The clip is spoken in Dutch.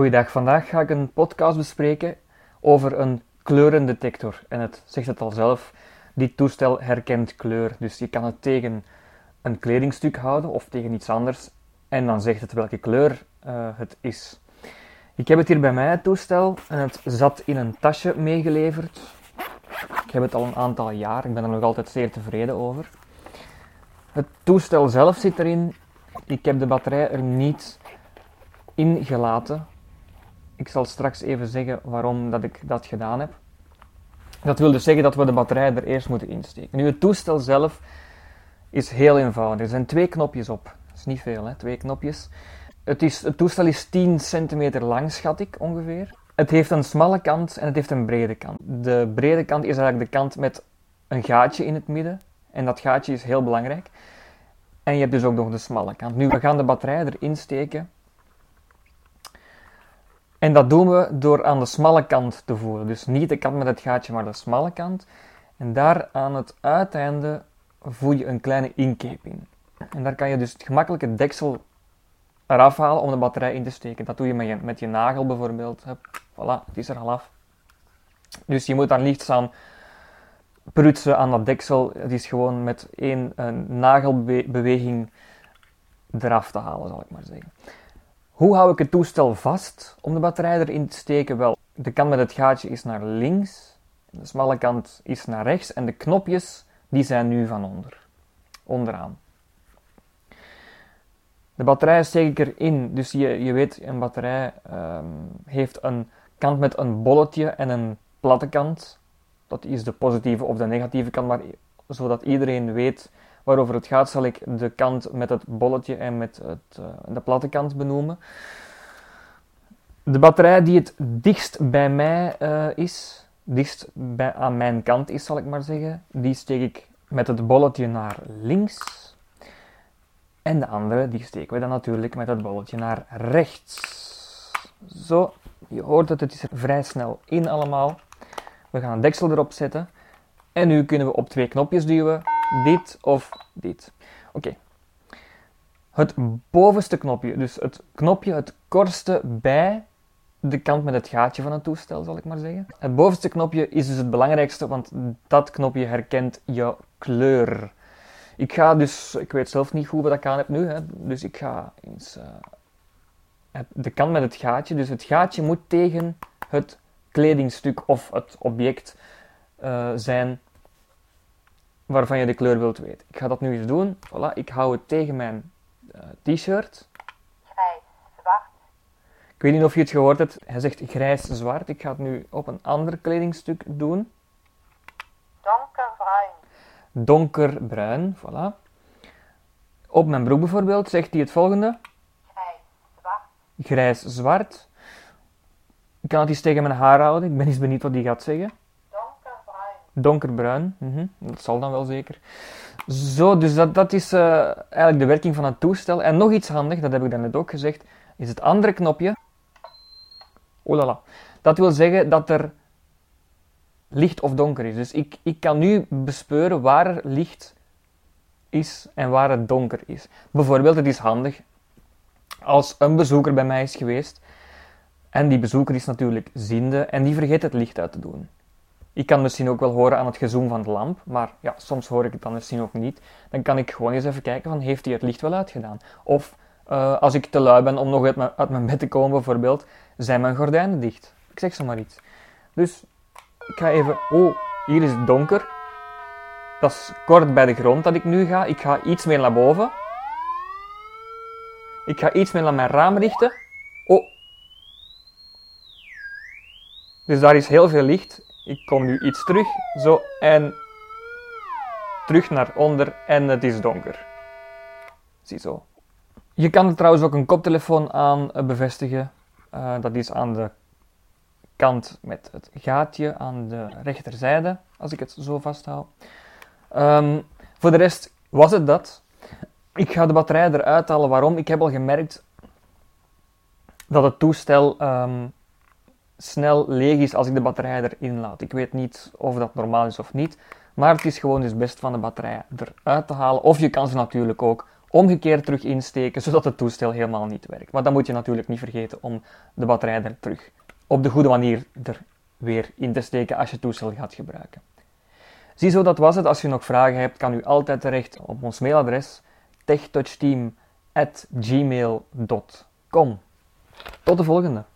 Goeiedag, vandaag ga ik een podcast bespreken over een kleurendetector. En het zegt het al zelf, dit toestel herkent kleur. Dus je kan het tegen een kledingstuk houden of tegen iets anders en dan zegt het welke kleur uh, het is. Ik heb het hier bij mij, het toestel, en het zat in een tasje meegeleverd. Ik heb het al een aantal jaar, ik ben er nog altijd zeer tevreden over. Het toestel zelf zit erin. Ik heb de batterij er niet in gelaten. Ik zal straks even zeggen waarom dat ik dat gedaan heb. Dat wil dus zeggen dat we de batterij er eerst moeten insteken. Nu, het toestel zelf is heel eenvoudig. Er zijn twee knopjes op. Dat is niet veel, hè? twee knopjes. Het, is, het toestel is 10 centimeter lang, schat ik ongeveer. Het heeft een smalle kant en het heeft een brede kant. De brede kant is eigenlijk de kant met een gaatje in het midden. En dat gaatje is heel belangrijk. En je hebt dus ook nog de smalle kant. Nu, we gaan de batterij erin steken. En dat doen we door aan de smalle kant te voeren. Dus niet de kant met het gaatje, maar de smalle kant. En daar aan het uiteinde voer je een kleine inkeping. En daar kan je dus het gemakkelijke deksel eraf halen om de batterij in te steken. Dat doe je met je, met je nagel bijvoorbeeld. Voilà, het is er al af. Dus je moet daar liefst aan prutsen aan dat deksel. Het is gewoon met één nagelbeweging eraf te halen, zal ik maar zeggen. Hoe hou ik het toestel vast om de batterij erin te steken? Wel, de kant met het gaatje is naar links, de smalle kant is naar rechts en de knopjes die zijn nu van onder, onderaan. De batterij steek ik erin, dus je, je weet, een batterij um, heeft een kant met een bolletje en een platte kant. Dat is de positieve of de negatieve kant, maar zodat iedereen weet waarover het gaat, zal ik de kant met het bolletje en met het, uh, de platte kant benoemen. De batterij die het dichtst bij mij uh, is, dichtst bij, aan mijn kant is, zal ik maar zeggen, die steek ik met het bolletje naar links. En de andere, die steken we dan natuurlijk met het bolletje naar rechts. Zo, je hoort het, het is er vrij snel in allemaal. We gaan een deksel erop zetten. En nu kunnen we op twee knopjes duwen dit of dit. Oké. Het bovenste knopje, dus het knopje het kortste bij de kant met het gaatje van het toestel, zal ik maar zeggen. Het bovenste knopje is dus het belangrijkste, want dat knopje herkent jouw kleur. Ik ga dus, ik weet zelf niet hoe we dat aan heb nu, hè, dus ik ga eens uh, de kant met het gaatje. Dus het gaatje moet tegen het kledingstuk of het object uh, zijn waarvan je de kleur wilt weten. Ik ga dat nu eens doen. Voilà, ik hou het tegen mijn uh, t-shirt. Grijs-zwart. Ik weet niet of je het gehoord hebt. Hij zegt grijs-zwart. Ik ga het nu op een ander kledingstuk doen. Donkerbruin. Donkerbruin, voilà. Op mijn broek bijvoorbeeld zegt hij het volgende. Grijs-zwart. Grijs-zwart. Ik kan het eens tegen mijn haar houden. Ik ben eens benieuwd wat hij gaat zeggen. Donkerbruin, mm dat zal dan wel zeker. Zo, dus dat, dat is uh, eigenlijk de werking van het toestel. En nog iets handig, dat heb ik daarnet ook gezegd, is het andere knopje. Oh la. Dat wil zeggen dat er licht of donker is. Dus ik, ik kan nu bespeuren waar er licht is en waar het donker is. Bijvoorbeeld, het is handig als een bezoeker bij mij is geweest. En die bezoeker is natuurlijk ziende en die vergeet het licht uit te doen. Ik kan misschien ook wel horen aan het gezoom van de lamp, maar ja, soms hoor ik het dan misschien ook niet. Dan kan ik gewoon eens even kijken van, heeft hij het licht wel uitgedaan? Of uh, als ik te lui ben om nog uit uit mijn bed te komen bijvoorbeeld, zijn mijn gordijnen dicht? Ik zeg zomaar iets. Dus ik ga even... Oh, hier is het donker. Dat is kort bij de grond dat ik nu ga. Ik ga iets meer naar boven. Ik ga iets meer naar mijn raam richten. Oh. Dus daar is heel veel licht. Ik kom nu iets terug, zo, en terug naar onder en het is donker. Ziezo. Je kan er trouwens ook een koptelefoon aan eh, bevestigen. Uh, dat is aan de kant met het gaatje aan de rechterzijde, als ik het zo vasthoud. Um, voor de rest was het dat. Ik ga de batterij eruit halen. Waarom? Ik heb al gemerkt dat het toestel um, snel leeg is als ik de batterij erin laat. Ik weet niet of dat normaal is of niet, maar het is gewoon dus best van de batterij eruit te halen. Of je kan ze natuurlijk ook omgekeerd terug insteken, zodat het toestel helemaal niet werkt. Maar dan moet je natuurlijk niet vergeten om de batterij er terug op de goede manier er weer in te steken als je het toestel gaat gebruiken. Ziezo, dat was het. Als je nog vragen hebt, kan u altijd terecht op ons mailadres techtouchteam.gmail.com Tot de volgende!